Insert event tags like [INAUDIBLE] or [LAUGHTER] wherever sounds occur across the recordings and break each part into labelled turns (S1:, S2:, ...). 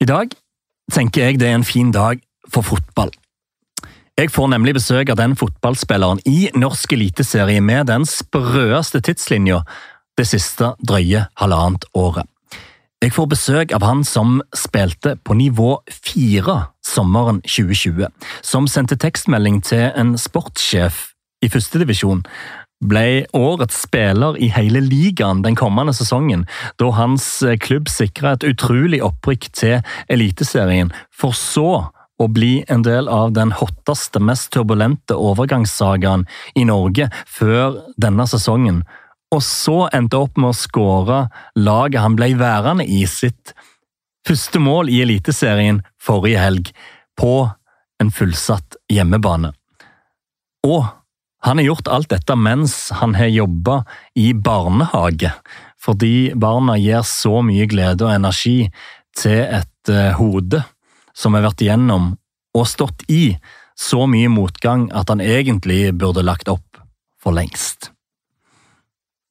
S1: I dag tenker jeg det er en fin dag for fotball. Jeg får nemlig besøk av den fotballspilleren i norsk eliteserie med den sprøeste tidslinja det siste drøye halvannet året. Jeg får besøk av han som spilte på nivå fire sommeren 2020. Som sendte tekstmelding til en sportssjef i førstedivisjon. Ble årets spiller i hele ligaen den kommende sesongen, da hans klubb sikra et utrolig opprykk til Eliteserien, for så å bli en del av den hotteste, mest turbulente overgangssagaen i Norge før denne sesongen, og så endte opp med å skåre laget han ble værende i sitt første mål i Eliteserien forrige helg, på en fullsatt hjemmebane. Og han har gjort alt dette mens han har jobba i barnehage, fordi barna gir så mye glede og energi til et uh, hode som har vært igjennom og stått i så mye motgang at han egentlig burde lagt opp for lengst.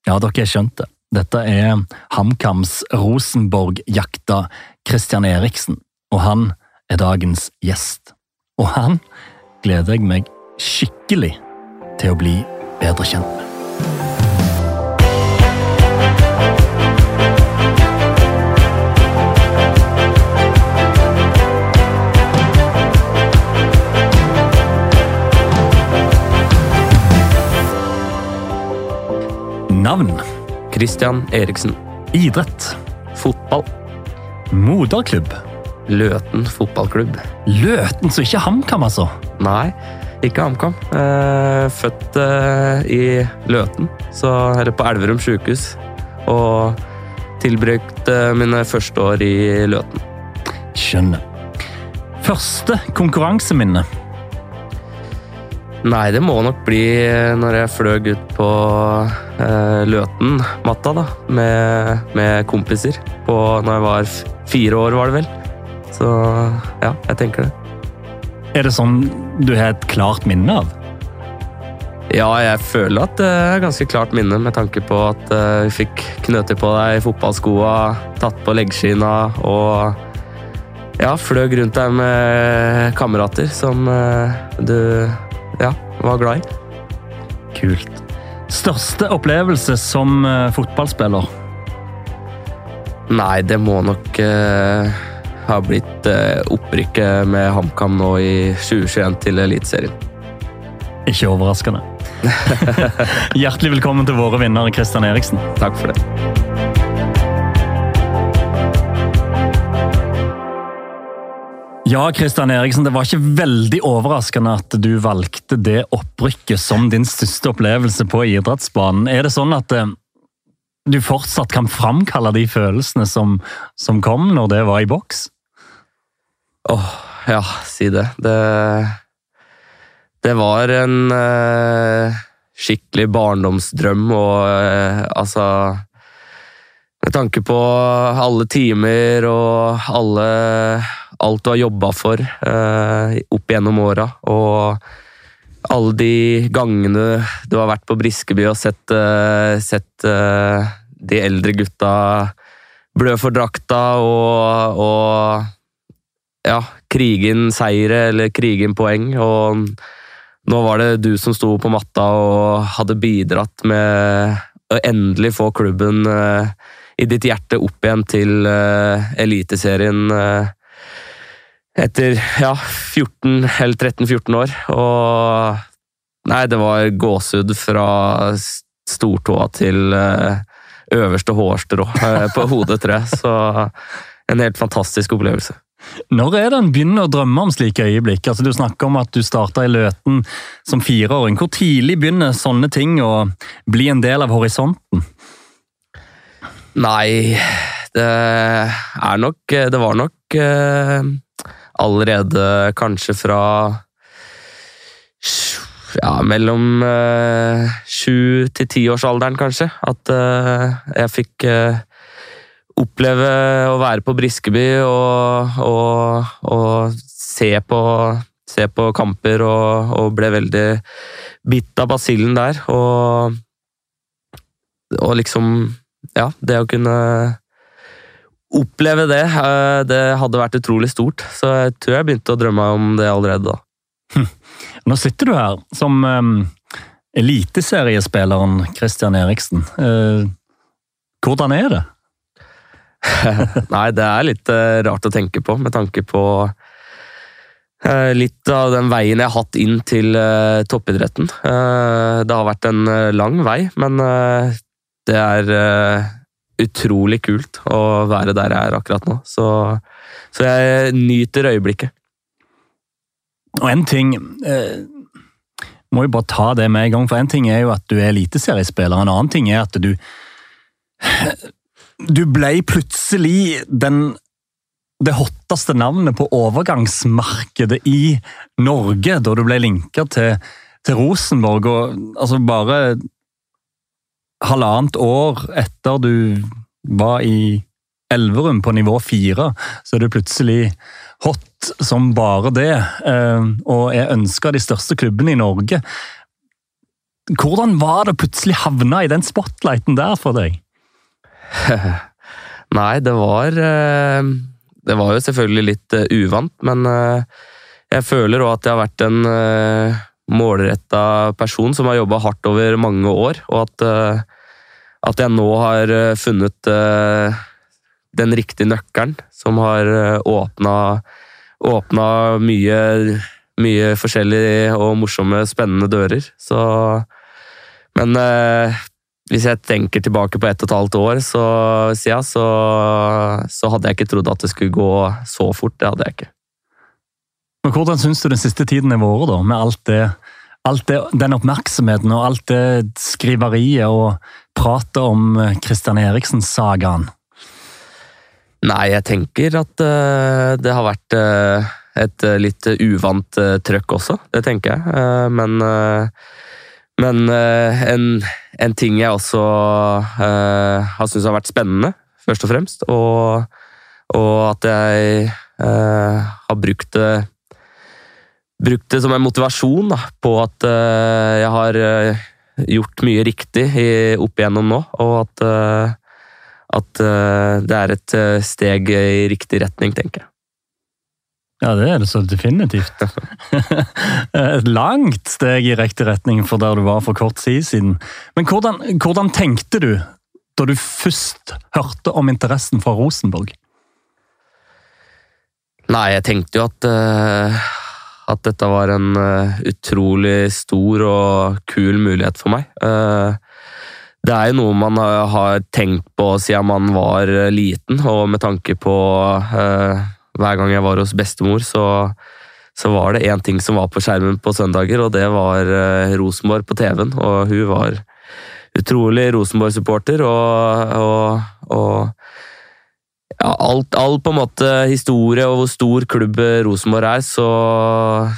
S1: Ja, dere har skjønt det. Dette er HamKams Rosenborg-jakta Christian Eriksen, og han er dagens gjest. Og han gleder jeg meg skikkelig til å bli bedre kjent med. Navn?
S2: Christian Eriksen.
S1: Idrett?
S2: Fotball.
S1: Moderklubb?
S2: Løten fotballklubb.
S1: Løten, så ikke HamKam, altså?
S2: Nei, ikke HamKam. Eh, født eh, i Løten, så her på Elverum sjukehus. Og tilbrukte mine første år i Løten.
S1: Skjønner. Første konkurranseminne?
S2: Nei, det må nok bli når jeg fløy ut på eh, Løten-matta, da. Med, med, kompiser. På når jeg var fire år, var det vel. Så ja, jeg tenker det.
S1: Er det sånn du har et klart minne av?
S2: Ja, jeg føler at det er ganske klart minne, med tanke på at uh, vi fikk knøte på deg fotballskoa, tatt på leggskinna og ja, fløg rundt der med kamerater som uh, du ja, var glad i.
S1: Kult. Største opplevelse som uh, fotballspiller?
S2: Nei, det må nok ha blitt opprykket med HamKam nå i 2021 til Eliteserien.
S1: Ikke overraskende. [LAUGHS] Hjertelig velkommen til våre vinnere, Kristian Eriksen.
S2: Takk for det.
S1: Ja, Kristian Eriksen, det var ikke veldig overraskende at du valgte det opprykket som din største opplevelse på idrettsbanen. Er det sånn at eh, du fortsatt kan framkalle de følelsene som, som kom når det var i boks?
S2: Åh, oh, ja, si det. Det det var en uh, skikkelig barndomsdrøm og uh, altså Med tanke på alle timer og alle Alt du har jobba for uh, opp gjennom åra, og alle de gangene du har vært på Briskeby og sett, sett de eldre gutta blø for drakta og, og ja, krigen seire eller krigen poeng. og nå var det du som sto på matta og hadde bidratt med å endelig få klubben uh, i ditt hjerte opp igjen til uh, Eliteserien uh, etter ja, 14 eller 13-14 år. Og Nei, det var gåsehud fra stortåa til øverste hårstrå på hodet, tror jeg. Så en helt fantastisk opplevelse.
S1: Når er det en begynner å drømme om slike øyeblikk? Altså, du snakker om at du starta i Løten som fireåring. Hvor tidlig begynner sånne ting å bli en del av horisonten?
S2: Nei, det er nok Det var nok uh, allerede kanskje fra ja, mellom eh, sju til tiårsalderen, kanskje. At eh, jeg fikk eh, oppleve å være på Briskeby og, og, og se, på, se, på, kamper og, og, ble veldig bitt av basillen der. Og, liksom Ja, det å kunne oppleve det, eh, det hadde vært utrolig stort. Så jeg tror jeg begynte å drømme om det allerede da. [LAUGHS]
S1: Nå sitter du her som um, eliteseriespilleren Christian Eriksen. Uh, hvordan er det? [LAUGHS]
S2: Nei, det er litt uh, rart å tenke på, med tanke på uh, litt av den veien jeg har hatt inn til toppidretten. det har vært en lang vei, men det er utrolig kult å være der jeg er akkurat nå. Så, så jeg nyter øyeblikket.
S1: Og en ting eh, Må jo bare ta det med en gang, for en ting er jo at du er eliteseriespiller, en annen ting er at du Du ble plutselig den det hotteste navnet på overgangsmarkedet i Norge da du ble linka til, til Rosenborg. og altså Bare halvannet år etter du var i Elverum på nivå fire, så er du plutselig hot som bare det, eh, og er ønska av de største klubbene i Norge. Hvordan var det plutselig havna i den spotlighten der for deg? [LAUGHS]
S2: Nei, det var eh, Det var jo selvfølgelig litt eh, uvant, men jeg føler òg at jeg har vært en målretta person som har jobba hardt over mange år, og at, at jeg nå har funnet den riktige nøkkelen som har eh, åpna, åpna mye, mye forskjellige og morsomme, spennende dører. Så Men eh, hvis jeg tenker tilbake på ett og et halvt år så, siden, så, så hadde jeg ikke trodd at det skulle gå så fort. Det hadde jeg ikke.
S1: Men Hvordan syns du den siste tiden har vært, da, med alt det, alt det, den oppmerksomheten og alt det skriveriet og pratet om Kristian eh, Eriksen-sagaen?
S2: Nei, jeg tenker at uh, det har vært uh, et uh, litt uvant trøkk også. Det tenker jeg. men men en, en, ting jeg også har syntes har vært spennende, først og fremst, og, og at jeg har brukt det brukt det som en motivasjon da, på at jeg har gjort mye riktig opp igjennom nå, og at at uh, det er et uh, steg i riktig retning, tenker jeg.
S1: Ja, det er det så definitivt. et langt steg i riktig retning for der du var for kort tid siden. Men hvordan, hvordan tenkte du da du først hørte om interessen fra Rosenborg?
S2: Nei, jeg tenkte jo at, uh, at dette var en utrolig stor og kul mulighet for meg. Uh, det er jo noe man har tenkt på siden man var liten, og med tanke på uh, hver gang jeg var hos bestemor, så, så var det én ting som var på skjermen på søndager, og det var uh, Rosenborg på TV-en. Og hun var utrolig Rosenborg-supporter, og, og, og ja, alt, all på en måte historie og hvor stor klubb Rosenborg er, så,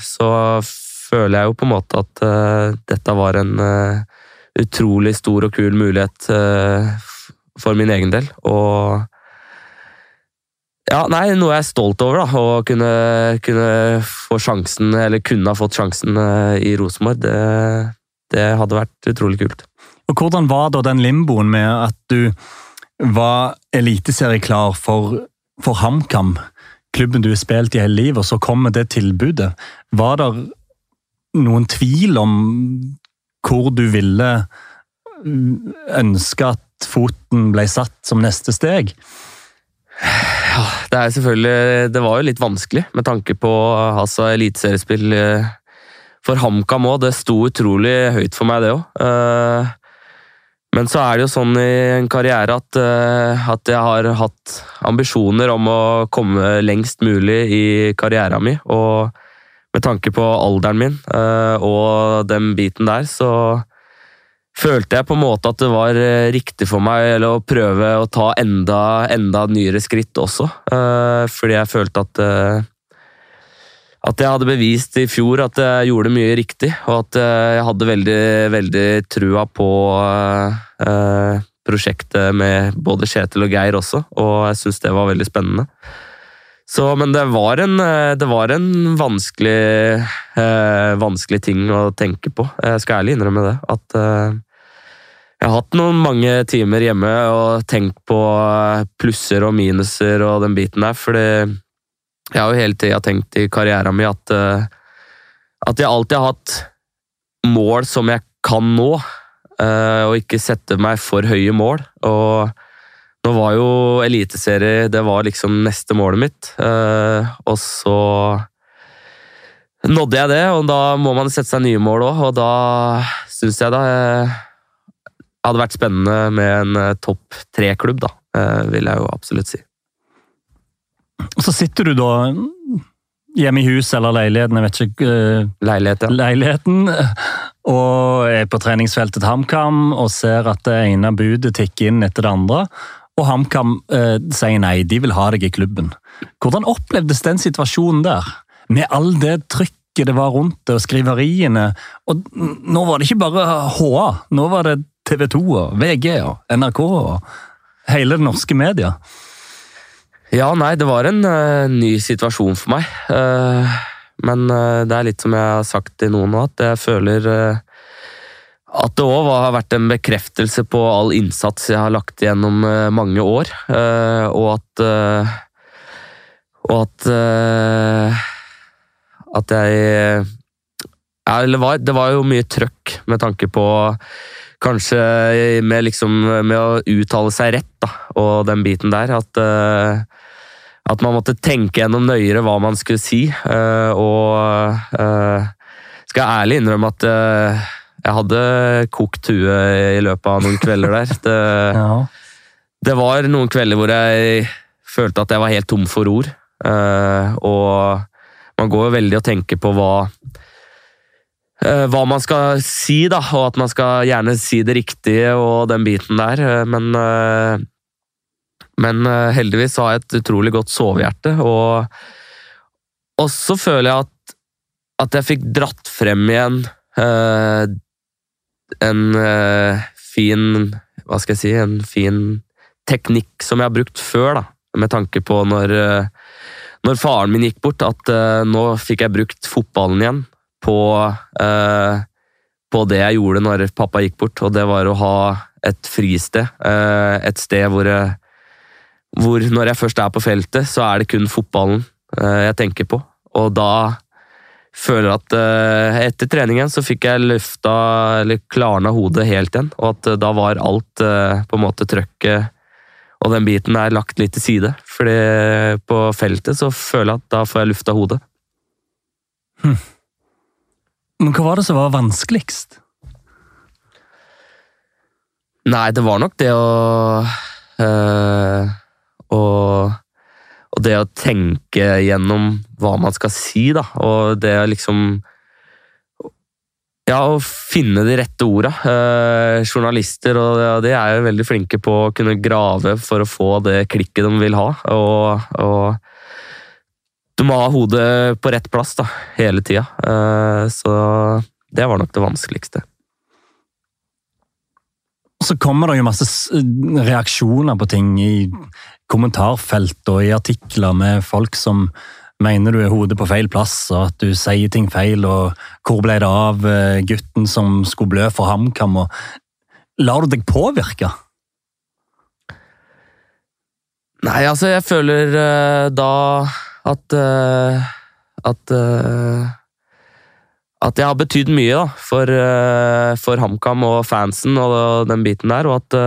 S2: så føler jeg jo på en måte at uh, dette var en uh, utrolig stor og kul mulighet uh, for min egen del. Og ja, nei, noe jeg er stolt over, da. Å kunne, kunne få sjansen, eller kunne ha fått sjansen uh, i Rosenborg. Det, det, hadde vært utrolig kult.
S1: Og Hvordan var da den limboen med at du var eliteserieklar for, for HamKam, klubben du har spilt i hele livet, og så kommer det tilbudet? Var det noen tvil om hvor du ville ønske at foten ble satt som neste steg?
S2: Ja, det er selvfølgelig Det var jo litt vanskelig med tanke på altså, eliteseriespill eh, for HamKam òg. Det sto utrolig høyt for meg, det òg. Eh, men så er det jo sånn i en karriere at, eh, at, jeg har hatt ambisjoner om å komme lengst mulig i karrieren min. Og med tanke på alderen min og den biten der, så følte jeg på en måte at det var uh, riktig for meg å prøve å ta enda, enda nyere skritt også. Uh, fordi jeg følte at at jeg hadde bevist i fjor at jeg gjorde mye riktig, og at jeg hadde veldig, veldig trua på prosjektet med både Kjetil og Geir også, og jeg syns det var veldig spennende. Så, men det var en, eh, det var en vanskelig, eh, vanskelig, ting å tenke på. Jeg skal ærlig innrømme det. At eh, jeg har hatt noen mange timer hjemme og tenkt på plusser og minuser og den biten der, fordi jeg har jo hele tida tenkt i karrieren min at, eh, at jeg alltid har hatt mål som jeg kan nå, eh, og ikke sette meg for høye mål. Og nå var jo eliteserie det var liksom neste målet mitt, eh, og så nådde jeg det, og da må man sette seg nye mål òg, og da syns jeg da hadde vært spennende med en eh, topp tre-klubb, da. Eh, vil jeg jo absolutt si.
S1: Og så sitter du da hjemme i hus eller leiligheten, jeg vet ikke uh,
S2: Leilighet, ja.
S1: Leiligheten. Og er på treningsfeltet til HamKam og ser at det ene budet tikker inn etter det andre. Og HamKam uh, sier nei, de vil ha deg i klubben. Hvordan opplevdes den situasjonen der? Med all det trykket det var rundt det, og skriveriene. Og nå var det ikke bare HA, nå var det TV 2 og VG og NRK og hele det norske media.
S2: Ja, nei, det var en uh, ny situasjon for meg. Uh, men uh, det er litt som jeg har sagt til noen nå, at jeg føler at det òg har vært en bekreftelse på all innsats jeg har lagt gjennom mange år, og at Og at At jeg ja, eller var, det var jo mye trøkk med tanke på kanskje med, liksom, med å uttale seg rett da, og den biten der. At, uh, at man måtte tenke gjennom nøyere hva man skulle si. Uh, og uh, skal jeg ærlig innrømme at jeg hadde kokt huet i løpet av noen kvelder der. Det, [LAUGHS] ja. det, var noen kvelder hvor jeg følte at jeg var helt tom for ord. og man går jo veldig og tenker på hva hva man skal si, da, og at man skal gjerne si det riktige og den biten der. Eh, men, eh, men heldigvis har jeg et utrolig godt sovehjerte, og, og så føler jeg at, at jeg fikk dratt frem igjen uh, en uh, fin Hva skal jeg si En fin teknikk som jeg har brukt før, da, med tanke på når, uh, når faren min gikk bort, at nå fikk jeg brukt fotballen igjen på, eh, på det jeg gjorde når pappa gikk bort, og det var å ha et fristed. Eh, et sted hvor, hvor, når jeg først er på feltet, så er det kun fotballen eh, jeg tenker på. Og da føler jeg at uh, etter treningen så fikk jeg løfta, eller klarna hodet helt igjen, og at uh, da var alt uh, på en måte trøkket og den biten er lagt litt til side. Fordi på feltet så føler jeg at da får jeg lufta hodet.
S1: Hm. Men hva var det som var vanskeligst?
S2: Nei, det var nok det å øh, og, Og det å tenke gjennom hva man skal si, da. Og det å liksom Ja, å finne de rette orda. Eh, journalister og og er jo veldig flinke på å kunne grave for å få det klikket de vil ha. Og, og du må ha hodet på rett plass da, hele tida. Eh, så det var nok det vanskeligste.
S1: Så kommer det jo masse reaksjoner på ting i kommentarfelt og i artikler med folk som mener du er hodet på feil plass, og at du sier ting feil, og hvor ble det av eh, gutten som skulle blø for HamKam? Lar du deg påvirke?
S2: Nei, altså, jeg føler da at uh, at uh, at jeg har betydd mye da, for, uh, for HamKam og fansen og den biten der, og at,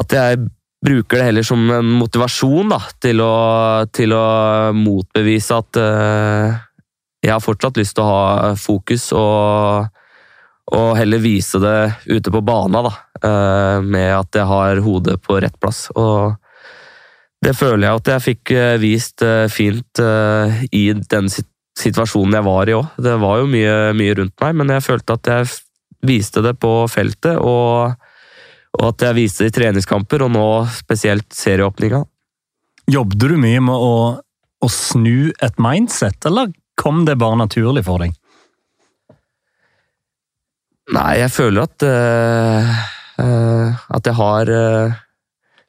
S2: at jeg bruker det heller som en motivasjon da, til å, til å motbevise at jeg har fortsatt lyst til å ha fokus og, og heller vise det ute på bana, da, med at jeg har hodet på rett plass. Og det føler jeg at jeg fikk eh, vist eh, fint eh, i den situasjonen jeg var i òg. Det var jo mye, mye, rundt meg, men jeg følte at jeg viste det på feltet, og, og at jeg viste det i treningskamper, og nå spesielt serieåpninga.
S1: Jobbet du mye med å, å snu et mindset, eller kom det bare naturlig for deg?
S2: Nei, jeg føler at øh, øh, At jeg har uh,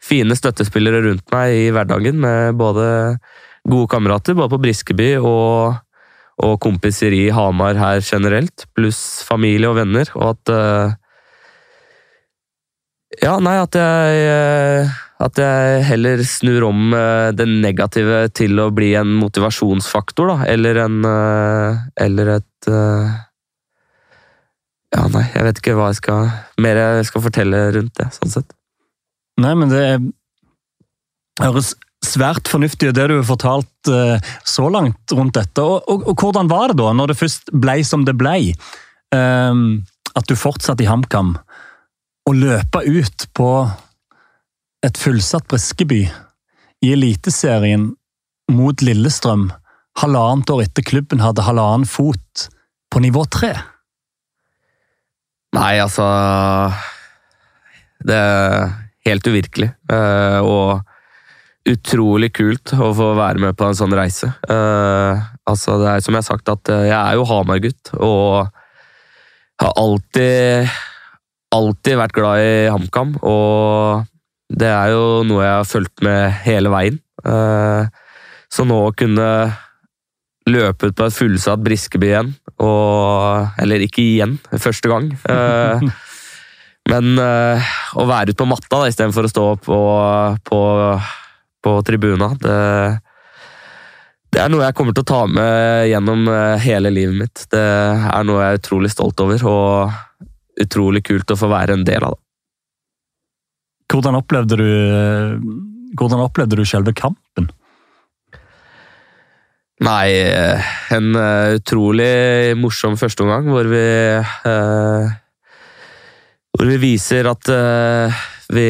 S2: fine støttespillere rundt meg i hverdagen, med både gode kamerater både på Briskeby og, og kompiser i Hamar her generelt, pluss familie og venner. Og at uh, Ja, nei, at jeg, eh, at jeg heller snur om eh, det negative til å bli en motivasjonsfaktor, da. Eller en Eller et Ja, nei, jeg vet ikke hva jeg skal mer jeg skal fortelle rundt det, sånn sett.
S1: Nei, men det høres svært fornuftig det du har fortalt så langt rundt dette. Og, og, og hvordan var det da, når det først ble som det ble? Um, at du fortsatte i HamKam å løpe ut på et fullsatt Briskeby i Eliteserien mot Lillestrøm halvannet år etter klubben hadde halvannen fot på nivå tre?
S2: Nei, altså Det helt uvirkelig. Eh, og utrolig kult å få være med på en sånn reise. Eh, altså, det er som jeg har sagt, at jeg er jo Hamar-gutt, og har alltid alltid vært glad i HamKam, og det er jo noe jeg har fulgt med hele veien. Eh, så nå å kunne løpe ut på et fullsatt Briskeby igjen, og Eller ikke igjen, første gang. [LAUGHS] Eh, men eh, å være ute på matta da, istedenfor å stå på, på, på tribuna, det, det er noe jeg kommer til å ta med gjennom hele livet mitt. Det er noe jeg er utrolig stolt over. og utrolig kult å få være en del av. det.
S1: Hvordan opplevde du, hvordan opplevde du selve kampen?
S2: Nei, en uh, utrolig morsom førsteomgang hvor vi uh, Hvor vi viser at uh, vi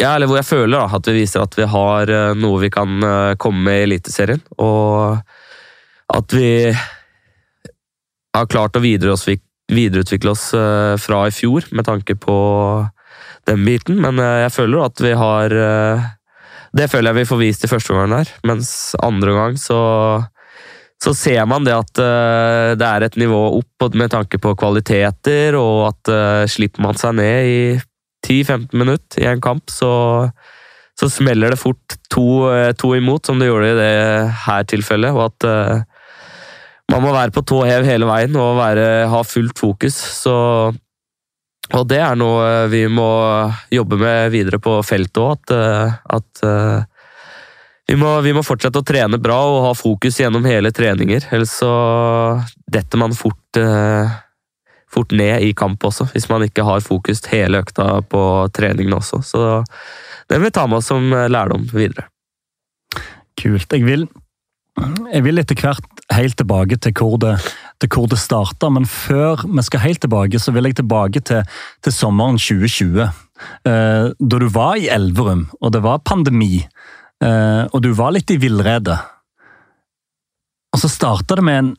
S2: Ja, eller hvor jeg føler da, at vi viser at vi har noe vi kan komme med i Eliteserien. Og at vi har klart å videreutvikle oss fra i fjor med tanke på den biten, men jeg føler at vi har Det føler jeg vi får vist i første omgang her, mens andre gang så så ser man det at det er et nivå opp med tanke på kvaliteter, og at slipper man seg ned i 10-15 minutter i en kamp, så, så smeller det fort to, to, imot, som det gjorde i det her tilfellet. Og at man må være på tå hev hele veien og være, ha fullt fokus. Så, og det er noe vi må jobbe med videre på feltet òg. At, eh, at eh, vi, må, vi, må, fortsette å trene bra og ha fokus gjennom hele treninger. Ellers så detter man fort, eh, fort ned i kamp også, hvis man ikke har fokus hele økta på treningene også. Så det vil vi ta med oss som lærdom videre.
S1: Kult. Jeg vil jeg vil etter hvert helt tilbake til hvor det, til det starta, men før vi skal helt tilbake, så vil jeg tilbake til, til sommeren 2020. Eh, da du var i Elverum, og det var pandemi, og du var litt i villrede. Og så starta det med en,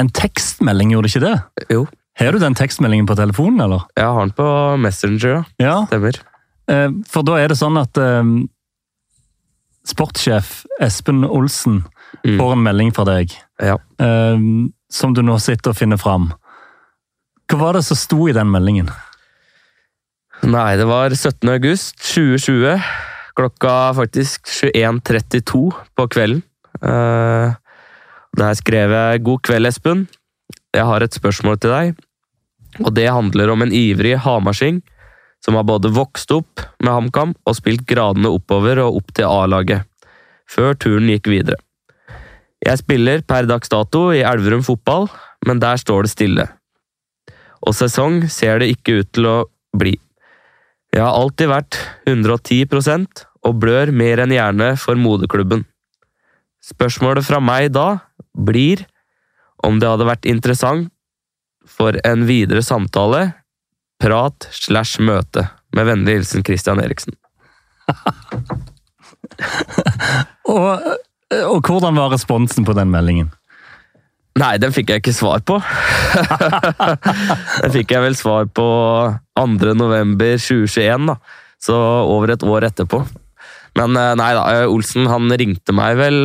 S1: en, tekstmelding, gjorde det ikke det?
S2: Jo.
S1: Har du den tekstmeldingen på telefonen, eller?
S2: Jeg har den på Messenger,
S1: ja.
S2: Stemmer.
S1: Eh, for da er det sånn at eh, sportssjef Espen Olsen mm. får en melding fra deg,
S2: ja.
S1: eh, som du nå sitter og finner fram. Hva var det som sto i den meldingen?
S2: Nei, det var 17. august 2020. Klokka faktisk 21.32 på kvelden. Uh, der skrev jeg 'God kveld, Espen. Jeg har et spørsmål til deg.' Og det handler om en ivrig hamarsing som har både vokst opp med HamKam og spilt gradene oppover og opp til A-laget, før turen gikk videre. Jeg spiller per dags dato i Elverum fotball, men der står det stille. Og sesong ser det ikke ut til å bli. Jeg har alltid vært 110 og blør mer enn gjerne for moderklubben. Spørsmålet fra meg da blir om det hadde vært interessant for en videre samtale, prat slash møte. Med vennlig hilsen Christian Eriksen. [LAUGHS]
S1: og og hvordan var responsen på den meldingen?
S2: Nei, den fikk jeg ikke svar på. [LAUGHS] den fikk jeg vel svar på 2. november 2021, da. Så over et år etterpå. Men eh, nei da, eh, Olsen han ringte meg vel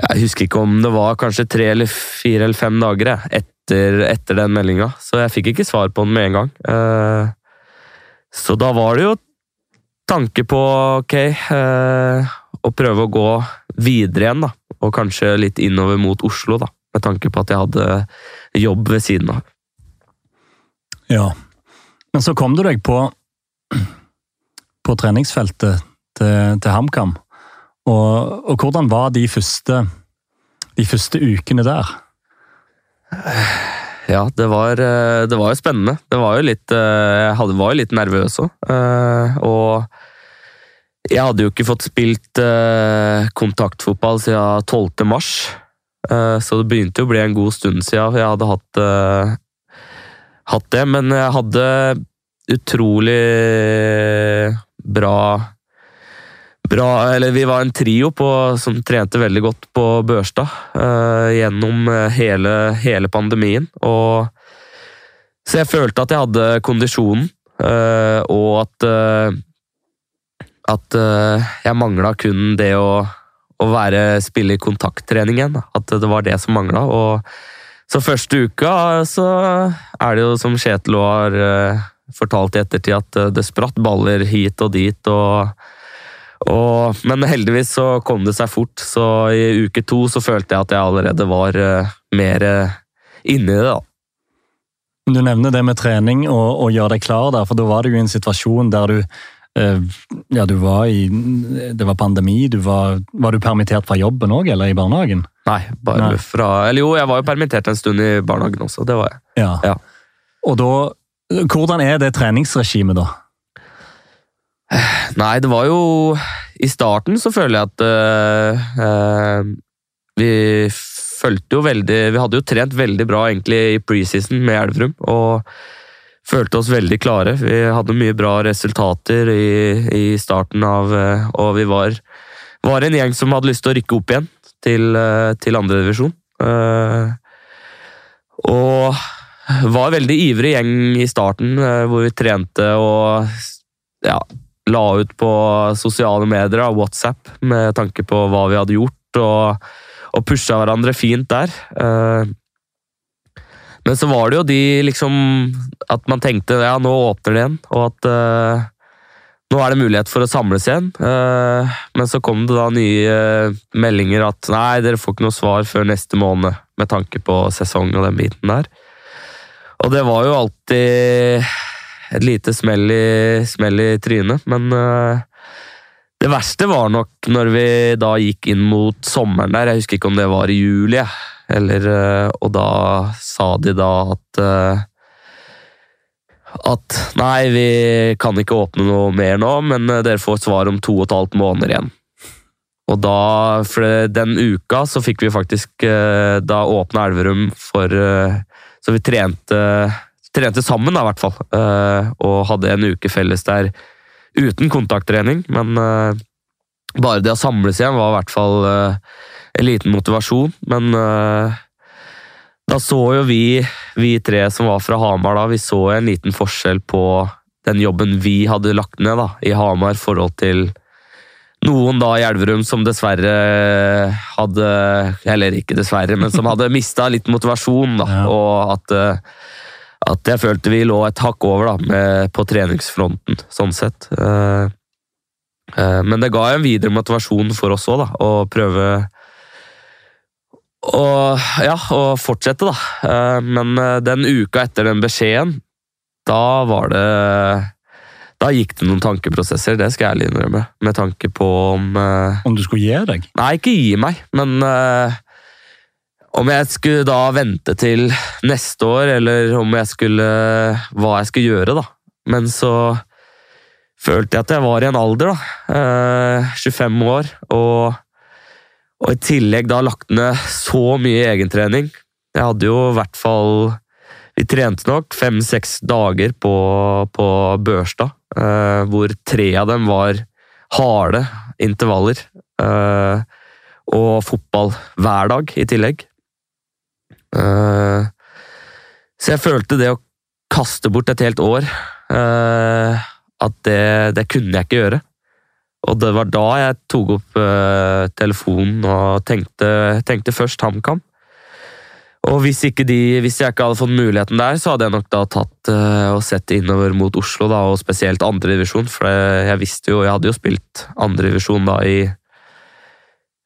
S2: Jeg husker ikke om det var kanskje tre eller fire eller fem dager etter, etter den meldinga, så jeg fikk ikke svar på den med en gang. Så da var det jo tanke på ok, eh, å prøve å gå videre igjen, da. Og kanskje litt innover mot Oslo, da. Med tanke på at jeg hadde jobb ved siden av.
S1: Ja. Men så kom du deg på, på treningsfeltet til, til HamKam. Og, og, hvordan var de første, de første ukene der?
S2: Ja, det var, eh, det var, jo spennende. Det var jo litt Jeg hadde, var jo litt nervøs òg. Og jeg hadde jo ikke fått spilt kontaktfotball siden 12. mars. Så det begynte jo å bli en god stund siden jeg hadde hatt, hatt det. Men jeg hadde utrolig bra bra Eller vi var en trio på, som trente veldig godt på Børstad uh, gjennom eh, hele, hele, pandemien. Og, så jeg følte at jeg hadde kondisjonen, uh, og at uh, At jeg mangla kun det å, å være, spille i kontakttrening igjen. At det var det som mangla. Så første uka så er det jo som Kjetil har fortalt i ettertid, at det spratt baller hit og dit. og og, men heldigvis så kom det seg fort, så i uke to så følte jeg at jeg allerede var uh, mer uh, inni det. da.
S1: Du nevner det med trening og, og gjøre deg klar der, for da var du i en situasjon der du uh, ja, du var i Det var pandemi. Du var, var du permittert fra jobben òg, eller i barnehagen?
S2: Nei, bare Nei. fra Eller jo, jeg var jo permittert en stund i barnehagen også. Det var jeg.
S1: Ja. ja. Og da Hvordan er det treningsregimet, da?
S2: Nei, det var jo I starten så føler jeg at uh, vi følte jo veldig Vi hadde jo trent veldig bra egentlig i preseason med Elverum. og følte oss veldig klare. Vi hadde mye bra resultater i, i starten av uh, Og vi var, var, en gjeng som hadde lyst til å rykke opp igjen til, til andredivisjon. Og var en veldig ivrig gjeng i starten, hvor vi trente og ja, la ut på sosiale medier og WhatsApp med tanke på hva vi hadde gjort, og, og pusha hverandre fint der. Eh, men så var det jo de liksom At man tenkte ja, nå åpner det igjen, og at uh, nå er det mulighet for å samles igjen. Men så kom det da nye meldinger at nei, dere får ikke noe svar før neste måned, med tanke på sesong og den biten der. Og det var jo alltid et lite smell i, smell i trynet, men uh, det verste var nok når vi da gikk inn mot sommeren der. Jeg husker ikke om det var i juli, eller uh, Og da sa de da at uh, at nei, vi kan ikke åpne noe mer nå, men dere får svar om to og et halvt måneder igjen. Og da, for den uka, så fikk vi faktisk Da åpna Elverum for Så vi trente trente sammen, da, i hvert fall. Uh, og hadde en uke felles der uten kontakttrening. Men uh, bare det å samles igjen var i hvert fall uh, en liten motivasjon. Men da så jo vi, vi tre som var fra Hamar, da, vi så en liten forskjell på den jobben vi hadde lagt ned da, i Hamar, forhold til noen da i Elverum som dessverre hadde Eller ikke dessverre, men som hadde mista litt motivasjon. da, ja. Og at at jeg følte vi lå et hakk over da, med, på treningsfronten, sånn sett. Uh, uh, men det ga en videre motivasjon for oss òg, å prøve å, ja, å fortsette, da. Men den uka etter den beskjeden, da var det da gikk det noen tankeprosesser, det skal jeg ærlig innrømme. Med tanke på om
S1: Om du skulle gi deg?
S2: Nei, ikke gi meg, men om jeg skulle da vente til neste år, eller om jeg skulle Hva jeg skulle gjøre, da. Men så følte jeg at jeg var i en alder, da. Eh, 25 år. Og, og, i tillegg da lagt ned så mye egentrening. Jeg hadde jo i hvert fall Vi trente nok fem-seks dager på, på Børstad, eh, hvor tre av dem var harde intervaller. Uh, og fotball hver dag i tillegg. Uh, så jeg følte det å kaste bort et helt år uh, At det, det, kunne jeg ikke gjøre. Og det var da jeg tok opp uh, telefonen og tenkte, tenkte først HamKam. Og hvis, de, hvis, jeg ikke hadde fått muligheten der, så hadde jeg nok da tatt og sett innover mot Oslo, da, og spesielt andredivisjon. For jeg visste jo Jeg hadde jo spilt andredivisjon da i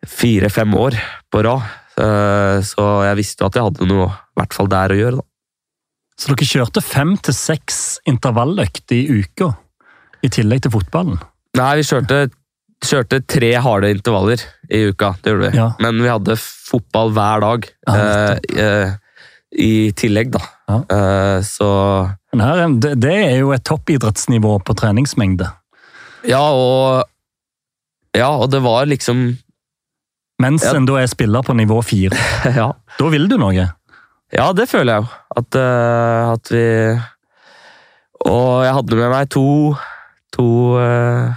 S2: fire-fem år på rad. uh, så jeg visste jo at jeg hadde noe i hvert fall der å gjøre. da.
S1: Så dere kjørte fem til seks intervalløkter i uka, i tillegg til fotballen?
S2: Nei, vi kjørte, kjørte tre harde intervaller i uka, det gjorde vi.
S1: Ja.
S2: Men vi hadde fotball hver dag
S1: Ja,
S2: eh, eh, i tillegg, da.
S1: Ja.
S2: Eh, så
S1: Men her, er- det, det er jo et toppidrettsnivå på treningsmengde.
S2: Ja, og Ja, og det var liksom
S1: Mens
S2: Ja.
S1: en da er spiller på nivå fire. [LAUGHS]
S2: Ja,
S1: Da vil du noe.
S2: ja det føler jeg jo. At, uh, at vi Og jeg hadde med meg to To eh,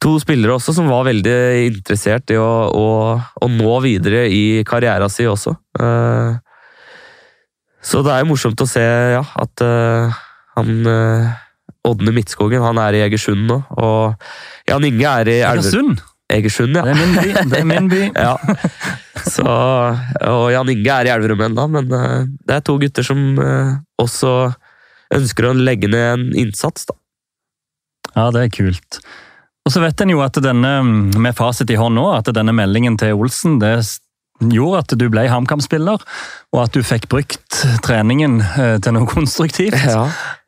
S2: To spillere også som var veldig interessert i å, å, å nå videre i karrieren sin også. Eh, Så det er jo morsomt å se ja, at eh, han eh, Ådne Midtskogen han er i Egersund nå, og Jan Inge er i.
S1: Egersund,
S2: Egersund, ja.
S1: det er min by. Det er min by. [LAUGHS]
S2: ja. Så, og Jan Inge er i Elverum ennå, men det er to gutter som også ønsker å legge ned en innsats. da.
S1: Ja, det er kult. Og så vet en jo at denne, med fasit i hånd nå, at denne meldingen til Olsen det gjorde at du ble HamKam-spiller, og at du fikk brukt treningen eh, til noe [LAUGHS] konstruktivt.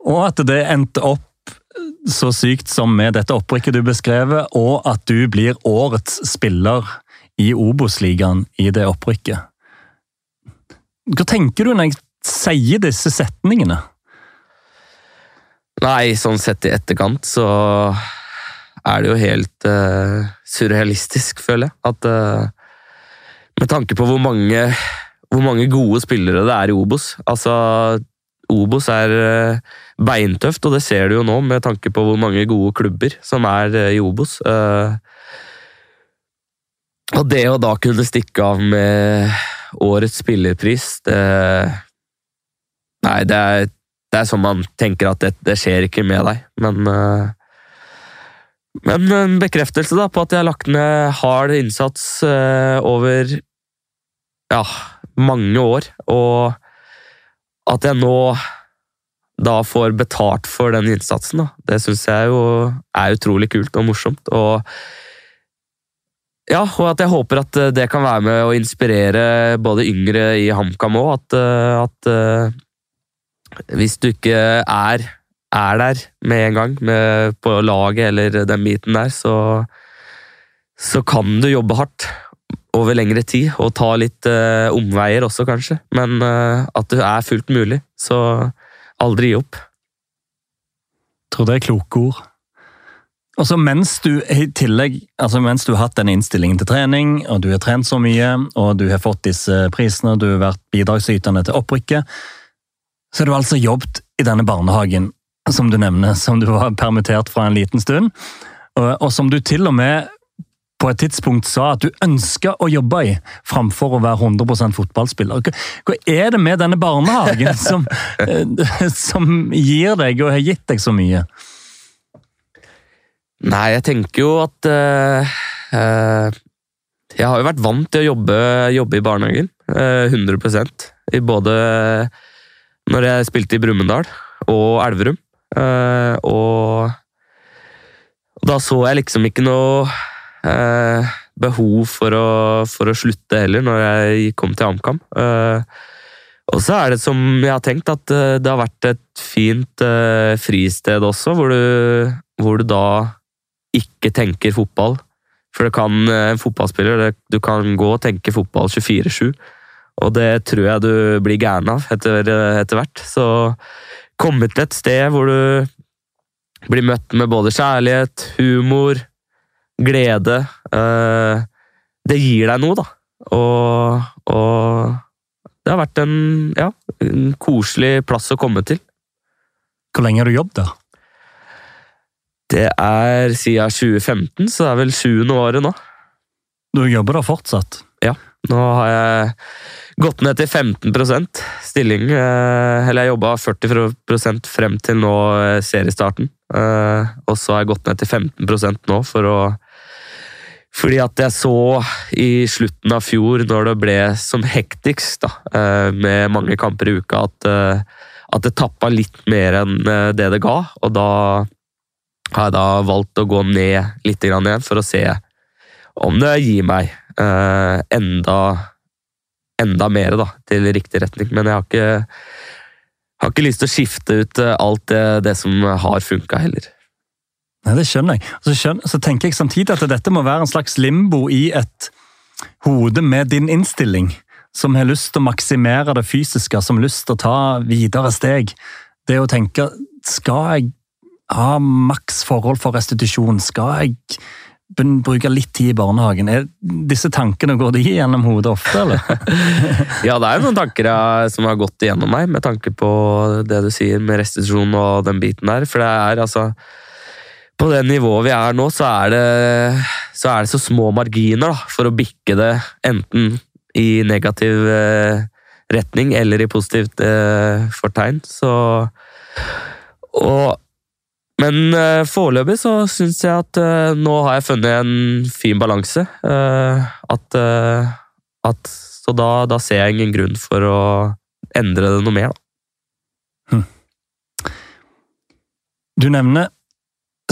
S1: Og at det endte opp så sykt som med dette opprykket du beskrevet, og at du blir årets spiller i Obos-ligaen i det opprykket. Hva tenker du når jeg sier disse setningene?
S2: Nei, sånn sett i etterkant så er det jo helt uh, surrealistisk, føler jeg. At uh, Med tanke på hvor mange, hvor mange gode spillere det er i Obos. Altså, Obos er uh, beintøft, og det ser du jo nå med tanke på hvor mange gode klubber som er i Obos. Og det å da kunne stikke av med årets spillerpris, det Nei, det er, det er sånn man tenker at det, det skjer ikke med deg, men Men en bekreftelse da på at jeg har lagt ned hard innsats eh, over ja, mange år, og at jeg nå da får betalt for den innsatsen, da. Det syns jeg jo er utrolig kult og morsomt. Og ja, og at jeg håper at eh, det kan være med å inspirere både yngre i HamKam òg. At, eh, at eh, hvis du ikke er, er der med en gang med, på laget eller den biten der, så, så kan du jobbe hardt over lengre tid og ta litt eh, omveier også, kanskje. Men eh, at det er fullt mulig, så aldri gi opp.
S1: tror det er kloke ord. Og så mens du i tillegg, altså mens du har hatt den innstillingen til trening, og du har trent så mye, og du har fått disse prisene, du har vært bidragsytende til opprykket, så har du altså jobbet i denne barnehagen, som du nevner, som du var permittert fra en liten stund, og, som du til og med på et tidspunkt sa at du ønska å jobbe i, framfor å være 100 fotballspiller. Hva, hva er det med denne barnehagen [LAUGHS] som, eh, som gir deg og har gitt deg så mye?
S2: Nei, jeg tenker jo at uh, uh, Jeg har jo vært vant til å jobbe, jobbe i barnehagen. Uh, 100% I både når jeg spilte i Brumunddal og Elverum. Eh, og da så jeg liksom ikke noe uh, behov for å, for å slutte heller, når jeg kom til HamKam. Uh, og så er det som jeg har tenkt, at eh, det har vært et fint eh, fristed også, hvor du, hvor du da ikke tenker fotball. For det kan eh, en fotballspiller det, Du kan gå og tenke fotball 24-7, og det tror jeg du blir gæren av etter, eh, etter hvert. Så komme til et sted hvor du blir møtt med både kjærlighet, humor, glede eh, Det gir deg noe, da. Og, og det har vært en, ja, en koselig plass å komme til.
S1: Hvor lenge har du jobbet der?
S2: Det er siden 2015, så det er vel sjuende året nå.
S1: Du jobber der fortsatt?
S2: Nå har jeg gått ned til 15 stilling. eh, Eller jeg jobba 40% frem til nå eh, seriestarten. Eh, Og så har jeg gått ned til 15% nå for å Fordi at jeg så i slutten av fjor, når det ble som hektigst, da, med mange kamper i uka, at, at det tappa litt mer enn det det ga. Og da har jeg da valgt å gå ned litt igjen for å se om det gir meg enda, enda mer da, til riktig retning. Men jeg har ikke har ikke lyst til å skifte ut eh, alt det, det som har funka, heller.
S1: Nei, Det skjønner jeg. Så, skjønner, så tenker jeg samtidig at dette må være en slags limbo i et hode med din innstilling, som har lyst til å maksimere det fysiske, som har lyst til å ta videre steg. Det å tenke Skal jeg ha maks forhold for restitusjon? Skal jeg bruke litt tid i barnehagen? Er disse tankene Går de gjennom hodet ofte, eller? [LAUGHS]
S2: ja, det er jo noen tanker som har gått igjennom meg, med tanke på det du sier med restitusjon og den biten der. For det er altså På det nivået vi er nå, så er det så, er det så små marginer da, for å bikke det enten i negativ eh, retning eller i positivt eh, fortegn. Så Og men uh, foreløpig så syns jeg at uh, nå har jeg funnet en fin balanse. Uh, at, at, Så da, da, ser jeg ingen grunn for å endre det noe mer, da. Hm.
S1: Du nevner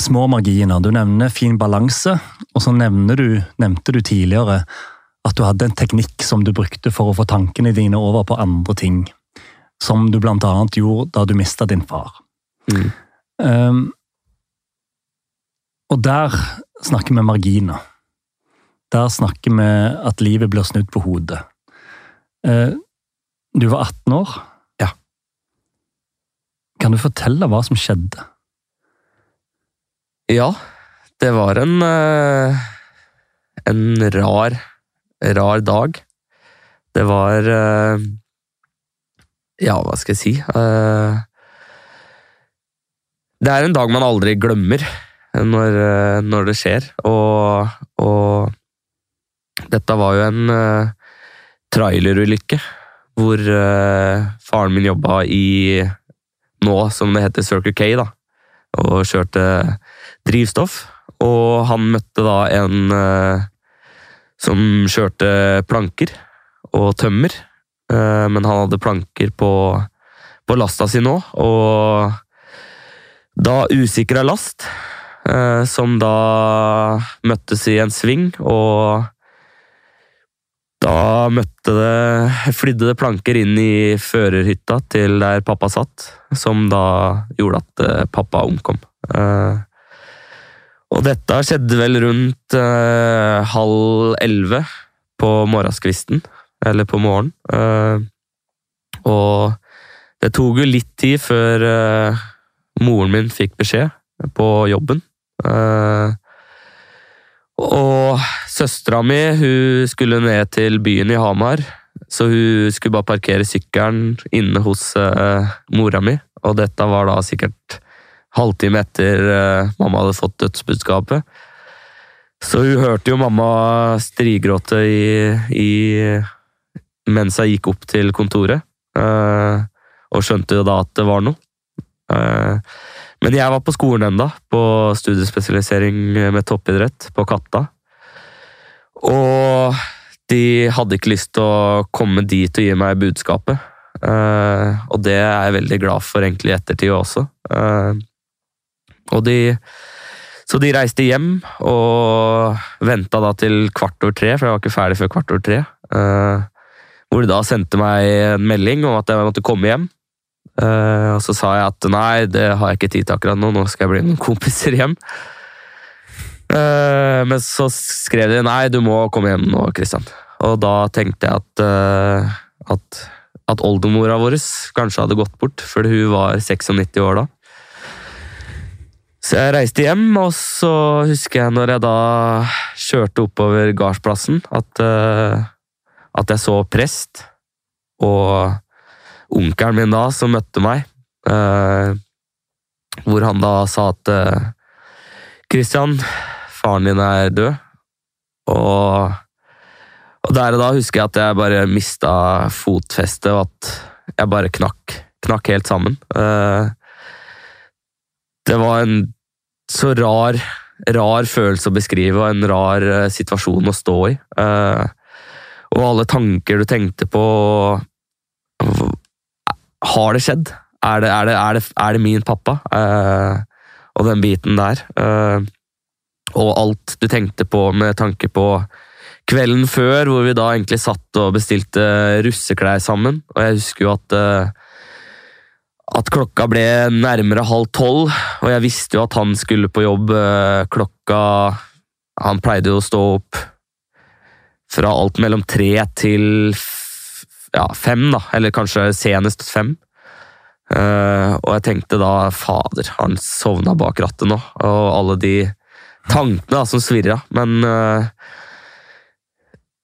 S1: små marginer, du nevner fin balanse, og så du, nevnte du tidligere at du hadde en teknikk som du brukte for å få tankene dine over på andre ting. Som du blant annet gjorde da du mista din far. Mm. Um, og der snakker vi marginer. Der snakker vi at livet blir snudd på hodet. Eh, du var 18 år.
S2: Ja.
S1: Kan du fortelle hva som skjedde?
S2: Ja, det var en eh, En rar, rar dag. Det var eh, Ja, hva skal jeg si? Det er en dag man aldri glemmer når, eh, når det skjer. Og, og, dette var jo en uh, trailerulykke hvor uh, faren min jobba i nå som det heter Circle K, da, og kjørte drivstoff. Og han møtte da en uh, som kjørte planker og tømmer, men han hadde planker på, på lasta si nå, og da usikra last som da møttes i en sving, og da møtte det Flydde det planker inn i førerhytta til der pappa satt, som da gjorde at eh, pappa omkom. Eh, og dette skjedde vel rundt halv elleve på morgenskvisten, eller på morgenen. Og det tok jo litt tid før moren min fikk beskjed på jobben. Uh, og søstera mi hun skulle ned til byen i Hamar, så hun skulle bare parkere sykkelen inne hos uh, mora mi. Og dette var da sikkert halvtime etter uh, mamma hadde fått dødsbudskapet. Så hun hørte jo mamma strigråte i, i, mens jeg gikk opp til kontoret, og skjønte jo da at det var noe. Men jeg var på skolen enda, på studiespesialisering med toppidrett på Katta. Og de hadde ikke lyst til å komme dit og gi meg budskapet. Uh, og det er jeg veldig glad for egentlig i ettertid også. Uh, og de Så de reiste hjem og venta da til kvart over tre, for jeg var ikke ferdig før kvart over tre. Uh, hvor de da sendte meg en melding om at jeg måtte komme hjem. Uh, og så sa jeg at nei, det har jeg ikke tid til akkurat nå, nå skal jeg bli noen kompiser hjem. Uh, men så skrev de nei, du må komme hjem nå, Kristian. Og da tenkte jeg at, uh, at, at oldemora vår kanskje hadde gått bort, fordi hun var 96 år da. Så jeg reiste hjem, og så husker jeg når jeg da kjørte oppover gardsplassen, at, at jeg så prest og onkelen min da, som møtte meg. Eh, hvor han da sa at eh, Christian, faren din er død. Og, og, der og da husker jeg at jeg bare mista fotfestet, og at jeg bare knakk. Knakk helt sammen. Uh, det var en så rar, rar følelse å beskrive, og en rar situasjon å stå i. og alle tanker du tenkte på har det skjedd? Er det, er det, er det, er det min pappa? Uh, og den biten der. Uh, og alt du tenkte på med tanke på kvelden før, hvor vi da egentlig satt og bestilte russeklær sammen. Og jeg husker jo at, uh, at klokka ble nærmere halv tolv, og jeg visste jo at han skulle på jobb eh, klokka Han pleide jo å stå opp fra alt mellom tre til ja, fem, da, eller kanskje senest fem. Uh, og jeg tenkte da fader, han sovna bak rattet nå, og alle de tankene da, som svirra. Men uh,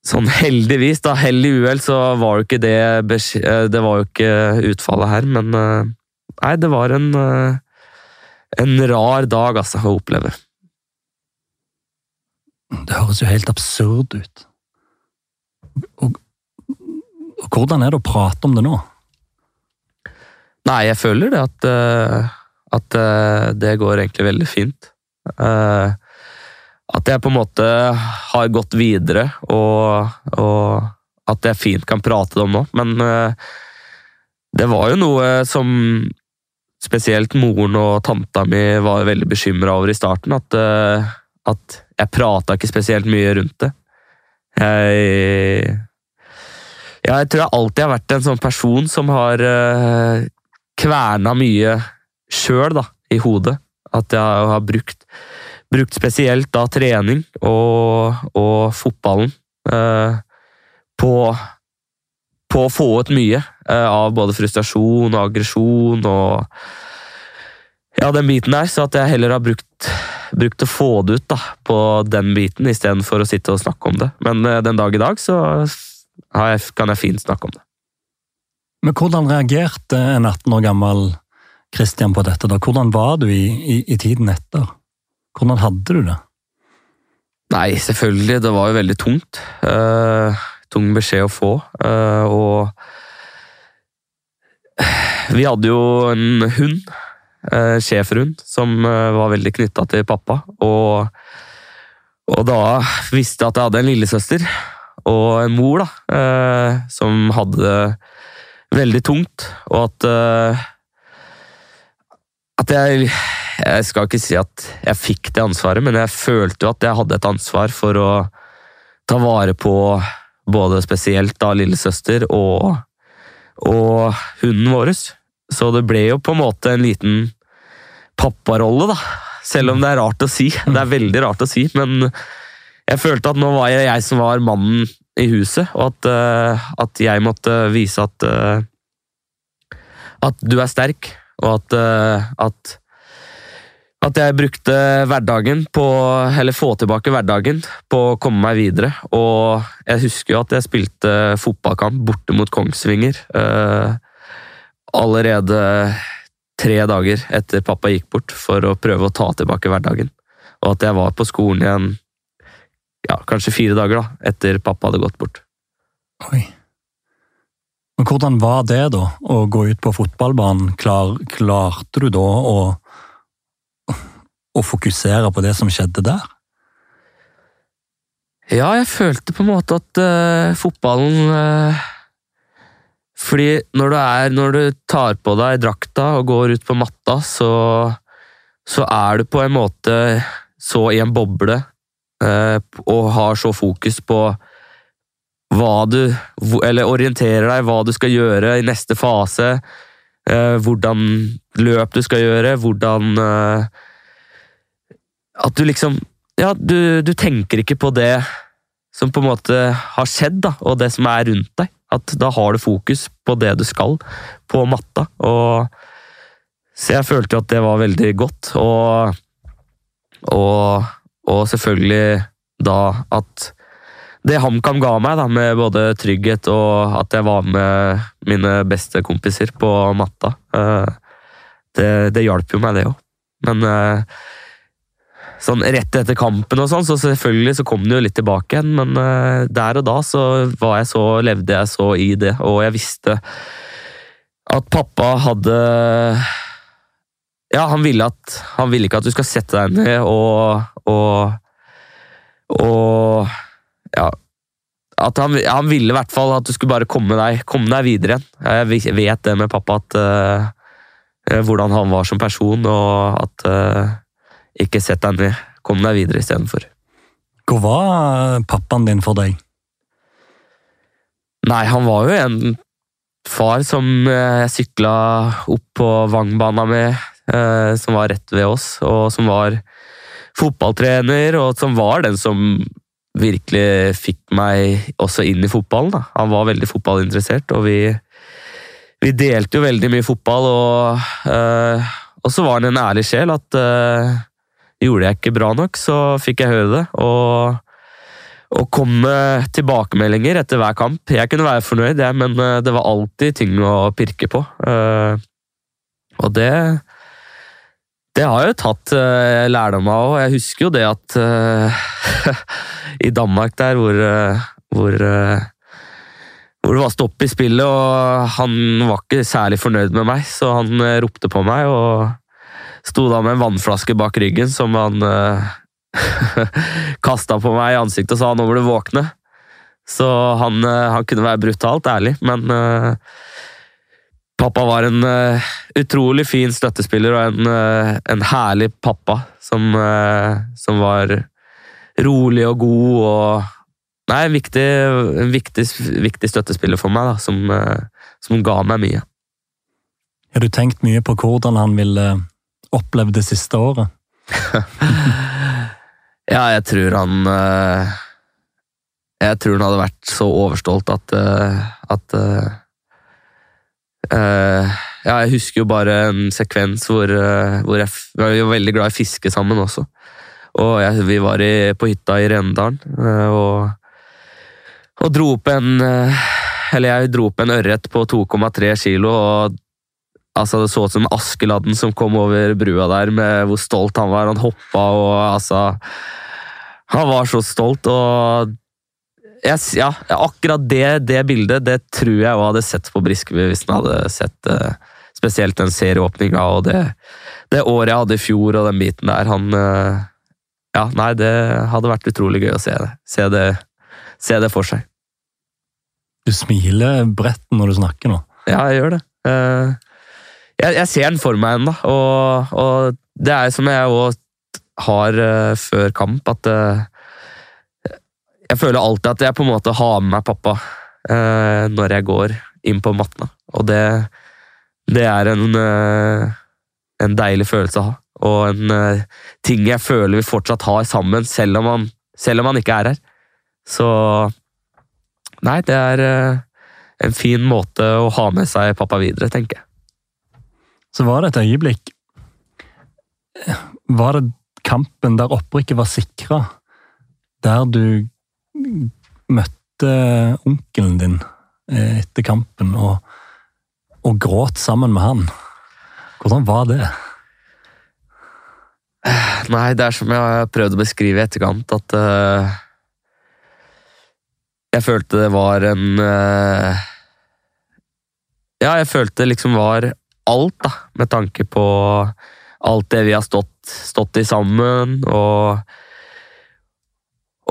S2: sånn heldigvis, da, hell i uhell, så var jo ikke det Det var jo ikke utfallet her, men uh, Nei, det var en, en rar dag, altså, å oppleve.
S1: Det høres jo helt absurd ut. Og hvordan er det å prate om det nå?
S2: Nei, jeg føler det at, at det går egentlig veldig fint. At jeg på en måte har gått videre, og, og at jeg fint kan prate det om nå. Men det var jo noe som spesielt moren og tanta mi var veldig bekymra over i starten. At, at jeg prata ikke spesielt mye rundt det. Jeg, jeg tror jeg alltid har vært en sånn person som har uh, kverna mye sjøl i hodet. At jeg har brukt, brukt spesielt da trening og, og fotballen uh, på, på å få ut mye uh, av både frustrasjon og aggresjon og ja, den biten der. Så at jeg heller har brukt, brukt å få det ut da, på den biten, istedenfor å sitte og snakke om det. Men uh, den dag i dag så jeg, kan jeg fint snakke om det.
S1: Men hvordan reagerte en 18 år gammel Christian på dette? da? Hvordan var du i, i, i tiden etter? Hvordan hadde du det?
S2: Nei, selvfølgelig. Det var jo veldig tungt. Uh, tung beskjed å få. Uh, og vi hadde jo en hund, uh, schæferhund, som var veldig knytta til pappa. Og, og, da visste jeg at jeg hadde en lillesøster og en mor da, som hadde det veldig tungt, og at at jeg Jeg skal ikke si at jeg fikk det ansvaret, men jeg følte jo at jeg hadde et ansvar for å ta vare på både spesielt da lillesøster og, og hunden vår. Så det ble jo på en måte en liten papparolle, da. Selv om det er rart å si. Det er veldig rart å si, men jeg følte at nå var jeg jeg som var mannen i huset, og at, uh, at jeg måtte vise at uh, at du er sterk, og at, uh, at at jeg brukte hverdagen på Eller få tilbake hverdagen på å komme meg videre. Og jeg husker jo at jeg spilte fotballkamp borte mot Kongsvinger. Allerede tre dager etter pappa gikk bort, for å prøve å ta tilbake hverdagen. Og at jeg var på skolen igjen ja, kanskje fire dager da, etter pappa hadde gått bort.
S1: Oi. Men hvordan var det, da, å gå ut på fotballbanen? Klar, klarte du da å å fokusere på det som skjedde der?
S2: Ja, jeg følte på en måte at uh, fotballen uh, Fordi når du, er, når du tar på deg drakta og går ut på matta, så, så er du på en måte så i en boble og har så fokus på hva du Eller orienterer deg hva du skal gjøre i neste fase. hvordan løp du skal gjøre, hvordan at du liksom Ja, du, du, tenker ikke på det som på en måte har skjedd, da, og det som er rundt deg. At da har du fokus på det du skal, på matta. Og, så jeg følte at det var veldig godt. Og, og, og selvfølgelig da at det HamKam ga meg, da, med både trygghet og at jeg var med mine beste kompiser på matta, eh, det, det hjalp jo meg, det òg. Men eh, sånn rett etter kampen og sånn, så selvfølgelig så kom det jo litt tilbake igjen, men uh, der og da så var jeg så, levde jeg så i det, og jeg visste at pappa hadde Ja, han ville, at, han ville ikke at du skal sette deg ned og og, og ja, at han, han, ville i hvert fall at du skulle bare komme deg, komme deg videre igjen. Jeg vet det med pappa, at uh, hvordan han var som person, og at uh, ikke sett deg ned. Kom deg videre istedenfor.
S1: Hvor var pappaen din for deg?
S2: Nei, han var jo en far som jeg sykla opp på Vangbana med, som var rett ved oss, og som var fotballtrener, og som var den som virkelig fikk meg også inn i fotballen. Da. Han var veldig fotballinteressert, og vi, vi delte jo veldig mye fotball. Og, øh, og så var han en ærlig sjel at øh, gjorde jeg ikke bra nok, så fikk jeg høre det. Og, og kom med tilbakemeldinger etter hver kamp. Jeg kunne være fornøyd, jeg, men det var alltid ting å pirke på. Uh, og det det har jeg jo tatt uh, lærdom av, og jeg husker jo det at uh, [LAUGHS] I Danmark der hvor, uh, hvor, hvor det var stopp i spillet, og han var ikke særlig fornøyd med meg, så han ropte på meg og sto da med en vannflaske bak ryggen som han [LAUGHS] uh, kasta på meg i ansiktet og sa 'nå må du våkne'. Så han, han kunne være brutalt ærlig, men Pappa var en uh, utrolig fin støttespiller og en, uh, en herlig pappa som, uh, som, var rolig og god og Nei, en viktig, en viktig, viktig støttespiller for meg, da, som, som, ga meg mye.
S1: Har du tenkt mye på hvordan han ville oppleve det siste året? [LAUGHS]
S2: ja, jeg tror han Jeg tror han hadde vært så overstolt at, at Uh, ja, jeg husker jo bare en sekvens hvor, uh, hvor jeg, vi var veldig glad i fiske sammen også. Og jeg, vi var i, på hytta i Rendalen uh, og, og, dro opp en Eller jeg dro opp en ørret på 2,3 kilo, og altså, det så ut som Askeladden som kom over brua der, med hvor stolt han var. Han hoppa og altså Han var så stolt, og yes, ja, akkurat det, det, bildet det tror jeg hadde sett på Briskeby hvis han hadde sett uh, spesielt den serieåpninga og det, det, året jeg hadde i fjor og den biten der. Han uh, Ja, nei, det hadde vært utrolig gøy å se det. Se det, se det for seg.
S1: Du smiler bredt når du snakker nå.
S2: Ja, jeg gjør det. Uh, jeg, jeg, ser den for meg ennå, og, og, det er som jeg òg har før kamp, at jeg føler alltid at jeg på en måte har med meg pappa eh, når jeg går inn på mattene. Og det, det er en, eh, en, deilig følelse å ha. Og en eh, ting jeg føler vi fortsatt har sammen, selv om han, selv om han ikke er her. Så Nei, det er eh, en fin måte å ha med seg pappa videre, tenker jeg.
S1: Så var det et øyeblikk Var det kampen der opprykket var sikra? Der du møtte onkelen din eh, etter kampen og, og gråt sammen med han. Hvordan var det?
S2: Nei, det er som jeg har prøvd å beskrive i etterkant, at uh, Jeg følte det var en uh, Ja, jeg følte det liksom var alt, da, med tanke på alt det vi har stått, stått i sammen, og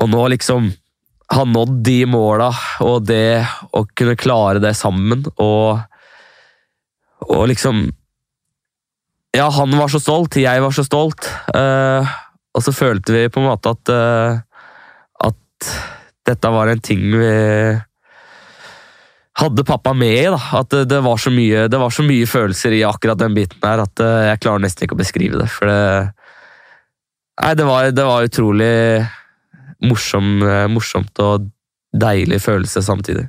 S2: Og nå liksom har nådd de måla, og det å kunne klare det sammen, og, og liksom Ja, han var så stolt, jeg var så stolt, uh, og så følte vi på en måte at uh, at dette var en ting vi hadde pappa med i. da, At det, det, var mye, det, var så mye, følelser i akkurat den biten her at uh, jeg klarer nesten ikke å beskrive det. For det, nei, det, var, det var utrolig morsom, eh, morsomt og deilig følelse samtidig.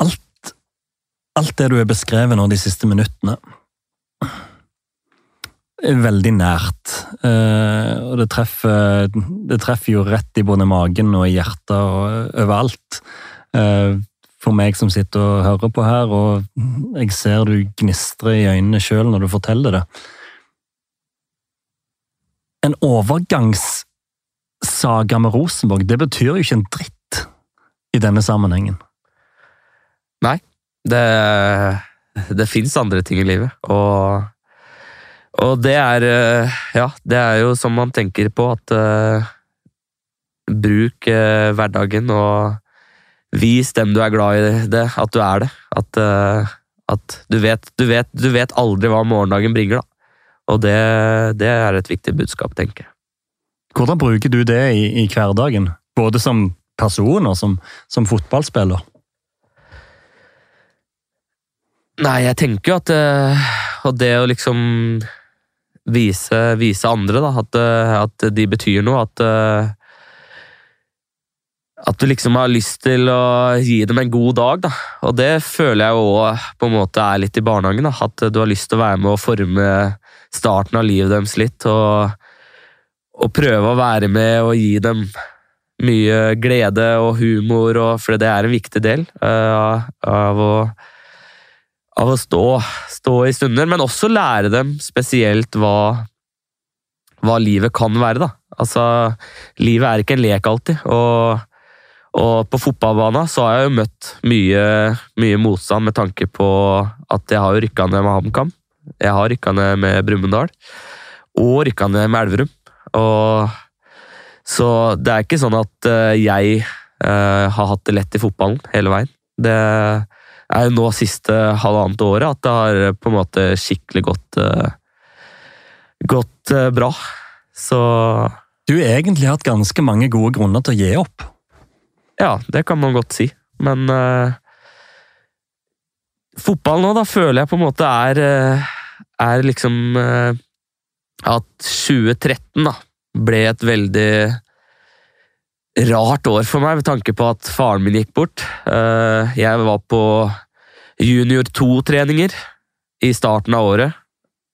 S1: Alt, alt det du har beskrevet nå de siste minuttene, er veldig nært. Eh, og det treffer, det treffer jo rett i både magen og i hjertet og overalt. Eh, for meg som sitter og hører på her, og jeg ser du gnistrer i øynene sjøl når du forteller det en overgangssaga med Rosenborg, det betyr jo ikke en dritt i denne sammenhengen.
S2: Nei, det, det fins andre ting i livet, og, og det er Ja, det er jo som man tenker på, at uh, Bruk uh, hverdagen og vis dem du er glad i det, at du er det. At, uh, at du, vet, du, vet, du vet aldri hva morgendagen bringer, da. Og det, det, er et viktig budskap, tenker jeg.
S1: Hvordan bruker du det i, i hverdagen? Både som person og som, som fotballspiller?
S2: Nei, jeg tenker jo at eh, Og det å liksom vise, vise andre da, at, eh, at de betyr noe, at eh, at du liksom har lyst til å gi dem en god dag, da. Og det føler jeg òg på en måte er litt i barnehagen. da. At du har lyst til å være med og forme starten av livet deres litt. Og, og prøve å være med og gi dem mye glede og humor, og, for det er en viktig del uh, av å, av å stå, stå, i stunder. Men også lære dem spesielt hva, hva livet kan være, da. Altså, livet er ikke en lek alltid. og og på fotballbanen så har jeg jo møtt mye, mye, motstand med tanke på at jeg har rykka ned med HamKam. Jeg har rykka ned med Brumunddal. Og rykka ned med Elverum. Og, så det er ikke sånn at uh, jeg uh, har hatt det lett i fotballen hele veien. Det er jo nå siste halvannet året at det har på en måte skikkelig gått, gått bra. Så
S1: Du har egentlig hatt ganske mange gode grunner til å gi opp.
S2: Ja, det kan man godt si. Men uh, fotball nå, da, føler jeg på en måte er, uh, er liksom uh, At 2013 da, ble et veldig rart år for meg, med tanke på at faren min gikk bort. jeg var på junior 2-treninger i starten av året,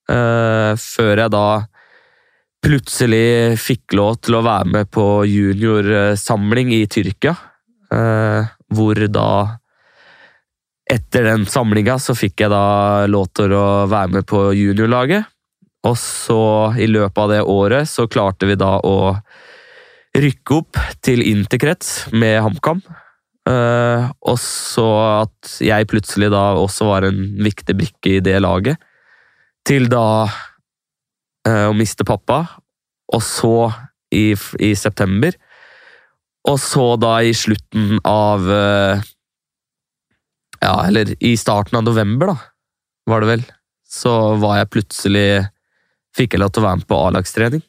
S2: før jeg da plutselig fikk lov til å være med på juniorsamling i Tyrkia. Eh, hvor da Etter den samlinga så fikk jeg da lov til å være med på juniorlaget. Og så, i løpet av det året, så klarte vi da å rykke opp til interkrets med HamKam. Uh, og så at jeg plutselig da også var en viktig brikke i det laget. Til da uh, å miste pappa. Og så, i, i september, og så da i slutten av eh, Ja, eller i starten av november, da, var det vel, så var jeg plutselig Fikk jeg lov til å være med på A-lagstrening.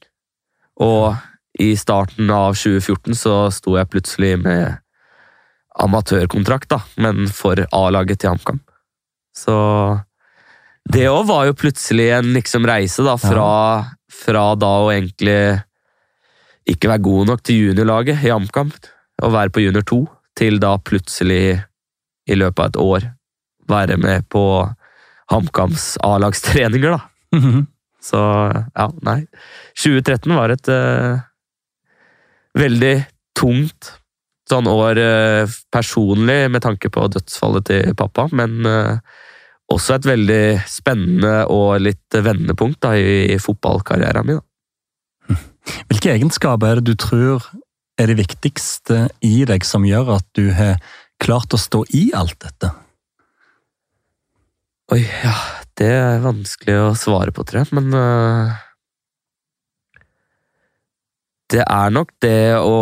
S2: Og i starten av 2014 så sto jeg plutselig med amatørkontrakt, da, men for A-laget til HamKam. Så det òg var jo plutselig en liksom reise, da, fra, fra da å egentlig ikke være god nok til juniorlaget i HamKam og være på junior 2, til da plutselig, i løpet av et år, være med på HamKams A-lagstreninger, da. Mm -hmm. Så ja, nei. 2013 var et uh, veldig tungt sånn år uh, personlig med tanke på dødsfallet til pappa, men uh, også et veldig spennende og litt vendepunkt da, i, i fotballkarrieren min. Da. [LAUGHS]
S1: Hvilke egenskaper er du tror er det viktigste i deg som gjør at du har klart å stå i alt dette?
S2: Oi, ja Det er vanskelig å svare på, tror jeg, men uh, Det er nok det å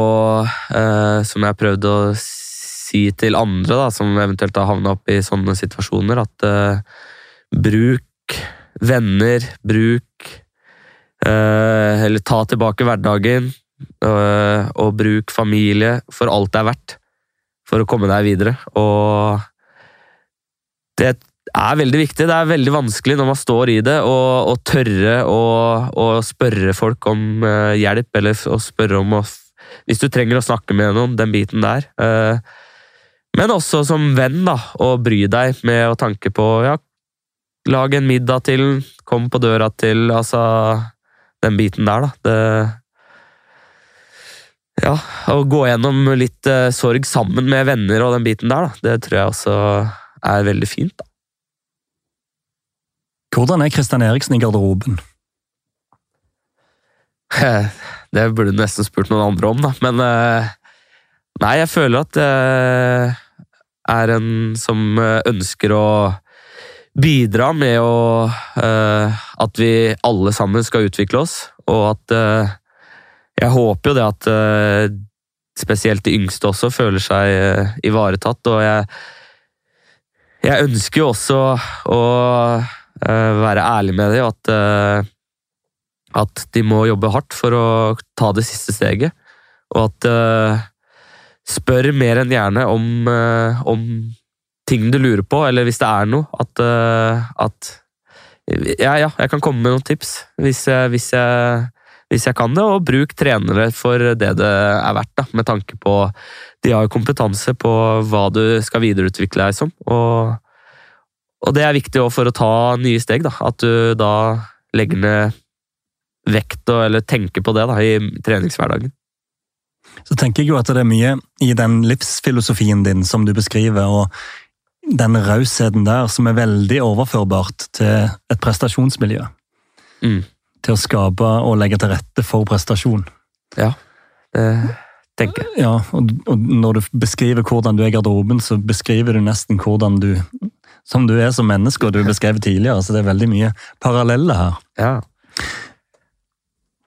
S2: uh, Som jeg har prøvd å si til andre, da, som eventuelt har havna opp i sånne situasjoner, at uh, bruk venner, bruk Eh, eller ta tilbake hverdagen, eh, og bruk familie for alt det er verdt for å komme deg videre. Og det er veldig viktig. Det er veldig vanskelig når man står i det, å tørre å, spørre folk om uh, hjelp, eller å spørre om å Hvis du trenger å snakke med noen, den biten der. Uh, men også som venn, da, å bry deg med å tanke på ja, lag en middag til, kom på døra til, altså den biten der, da. Det ja, å gå gjennom litt uh, sorg sammen med venner og den biten der, da, det tror jeg også er veldig fint. da.
S1: Hvordan er Kristian Eriksen i garderoben? [LAUGHS]
S2: Det burde du nesten spurt noen andre om, da. Men uh, nei, jeg føler at jeg er en som ønsker å bidra med å uh, At vi alle sammen skal utvikle oss, og at uh, Jeg håper jo det at uh, spesielt de yngste også føler seg ivaretatt, og jeg Jeg ønsker jo også å være ærlig med dem, at at de må jobbe hardt for å ta det siste steget, og at spør mer enn gjerne om, om ting du lurer på, eller hvis det er noe, at, eh, at ja, ja, jeg kan komme med noen tips hvis hvis jeg, hvis jeg kan det, og bruk trenere for det det er verdt, da, med tanke på De har jo kompetanse på hva du skal videreutvikle deg som, og, og det er viktig òg for å ta nye steg, da, at du da legger ned vekt og, eller tenker på det da, i treningshverdagen.
S1: Så tenker jeg jo at det er mye i den livsfilosofien din som du beskriver, og den rausheten der som er veldig overførbart til et prestasjonsmiljø.
S2: Mm.
S1: Til å skape og legge til rette for prestasjon.
S2: Ja, det tenker jeg.
S1: Ja, og, og når du beskriver hvordan du er i garderoben, så beskriver du nesten hvordan du som du er som menneske, og du beskrev tidligere, så det er veldig mye paralleller her.
S2: Ja.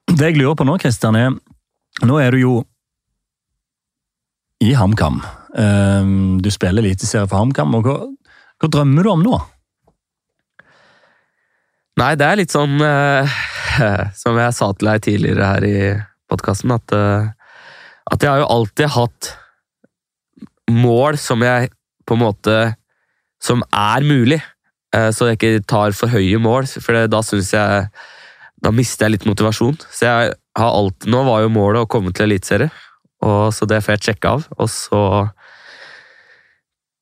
S1: Det jeg lurer på nå, Kristian, er Nå er du jo i HamKam. Ehm, Du spiller eliteserie for HamKam. og hva, hva drømmer du om nå?
S2: Nei, det er litt sånn eh, [LAUGHS] Som jeg sa til deg tidligere her i podkasten, at, eh, at jeg har jo alltid hatt mål som jeg på en måte Som er mulig. Eh, så jeg ikke tar for høye mål, for da syns jeg Da mister jeg litt motivasjon. Så jeg har alltid Nå var jo målet å komme til Eliteserie, så det får jeg sjekke av. Og så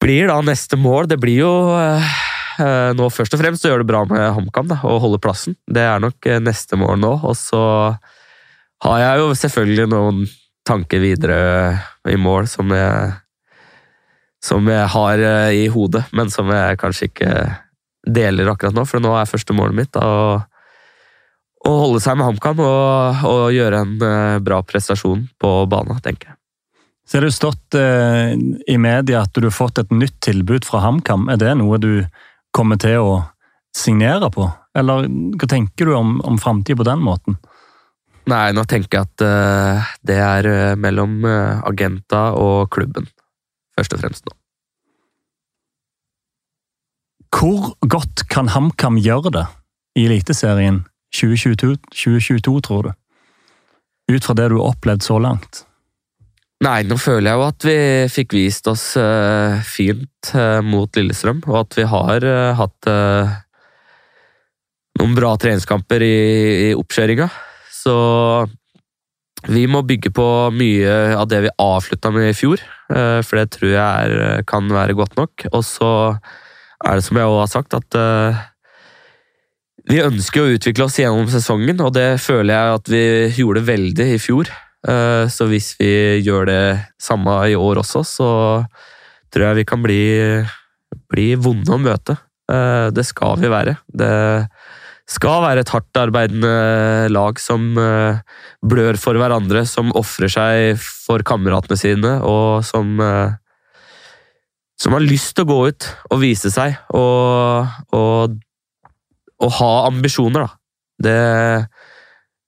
S2: blir da neste mål Det blir jo eh, nå først og fremst å gjøre det bra med HamKam da, og holde plassen. Det er nok eh, neste mål nå. Og så har jeg jo selvfølgelig noen tanker videre i mål som jeg, som jeg har eh, i hodet, men som jeg kanskje ikke deler akkurat nå, for nå er første målet mitt da, å, å holde seg med HamKam og, og gjøre en eh, bra prestasjon på banen, tenker jeg.
S1: Så har det jo stått eh, i media at du har fått et nytt tilbud fra HamKam. Er det noe du kommer til å signere på? Eller hva tenker du om, om framtida på den måten?
S2: Nei, nå tenker jeg at uh, det er eh, mellom uh, agenta og klubben, først og fremst nå.
S1: Hvor godt kan HamKam gjøre det i Eliteserien 2022, tror du? Ut fra det du har opplevd så langt?
S2: Nei, nå føler jeg jo at vi fikk vist oss uh, fint uh, mot Lillestrøm, og at vi har uh, hatt noen bra treningskamper i, i oppkjøringa. Så vi må bygge på mye av det vi avslutta med i fjor, for det tror jeg er, kan være godt nok. Og så er det som jeg også har sagt, at vi ønsker å utvikle oss gjennom sesongen, og det føler jeg at vi gjorde veldig i fjor. Eh, Så hvis vi gjør det samme i år også, så tror jeg vi kan bli, bli vonde å møte. Eh, Det skal vi være. Det skal være et hardtarbeidende lag som eh, blør for hverandre, som ofrer seg for kameratene sine, og som som har lyst til å gå ut og vise seg og, og, og ha ambisjoner, da. Det,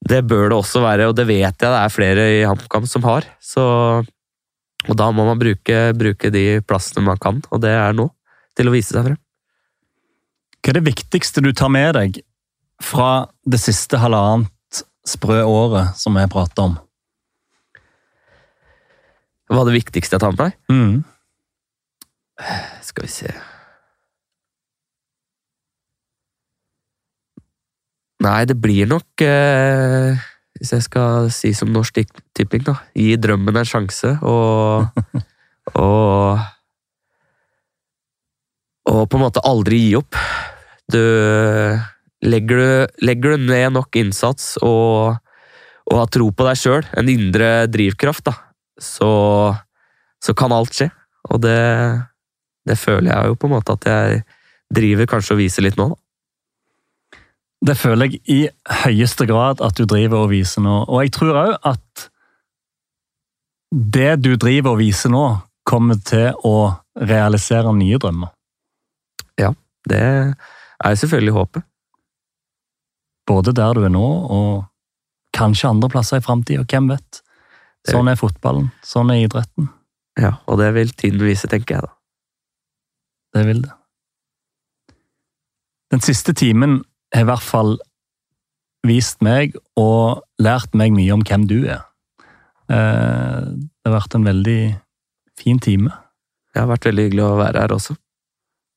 S2: det bør det også være, og det vet jeg det er flere i HamKam som har. Så, og da må man bruke, bruke de plassene man kan, og det er nå, til å vise seg frem.
S1: Hva er det viktigste du tar med deg fra det siste halvannet sprø året som vi prater om?
S2: Hva er det viktigste jeg tar med meg?
S1: Mm.
S2: Skal vi se Nei, det blir nok eh, Hvis jeg skal si som Norsk Tipping, da. Gi drømmen en sjanse, og [LAUGHS] Og Og på en måte aldri gi opp. Du Legger du, legger du ned nok innsats og, og har tro på deg sjøl, en indre drivkraft, da, så, så kan alt skje. Og det, det føler jeg jo på en måte at jeg driver kanskje og viser litt nå. da.
S1: Det føler jeg i høyeste grad at du driver og viser nå. Og jeg tror òg at det du driver og viser nå, kommer til å realisere nye drømmer.
S2: Ja, Det er selvfølgelig håpet.
S1: Både der du er nå, og kanskje andre plasser i framtida. Hvem vet? Sånn er fotballen. Sånn er idretten.
S2: Ja, Og det vil tiden vise, tenker jeg da.
S1: Det vil det. Den siste timen har i hvert fall vist meg og lært meg mye om hvem du er. Eh, Det har vært en veldig fin time.
S2: Det har vært veldig hyggelig å være her også.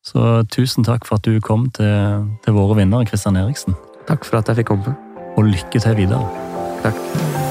S1: Så tusen takk for at du kom til, til våre vinnere, Kristian Eriksen.
S2: Takk for at jeg fikk komme.
S1: Og lykke til videre.
S2: Takk.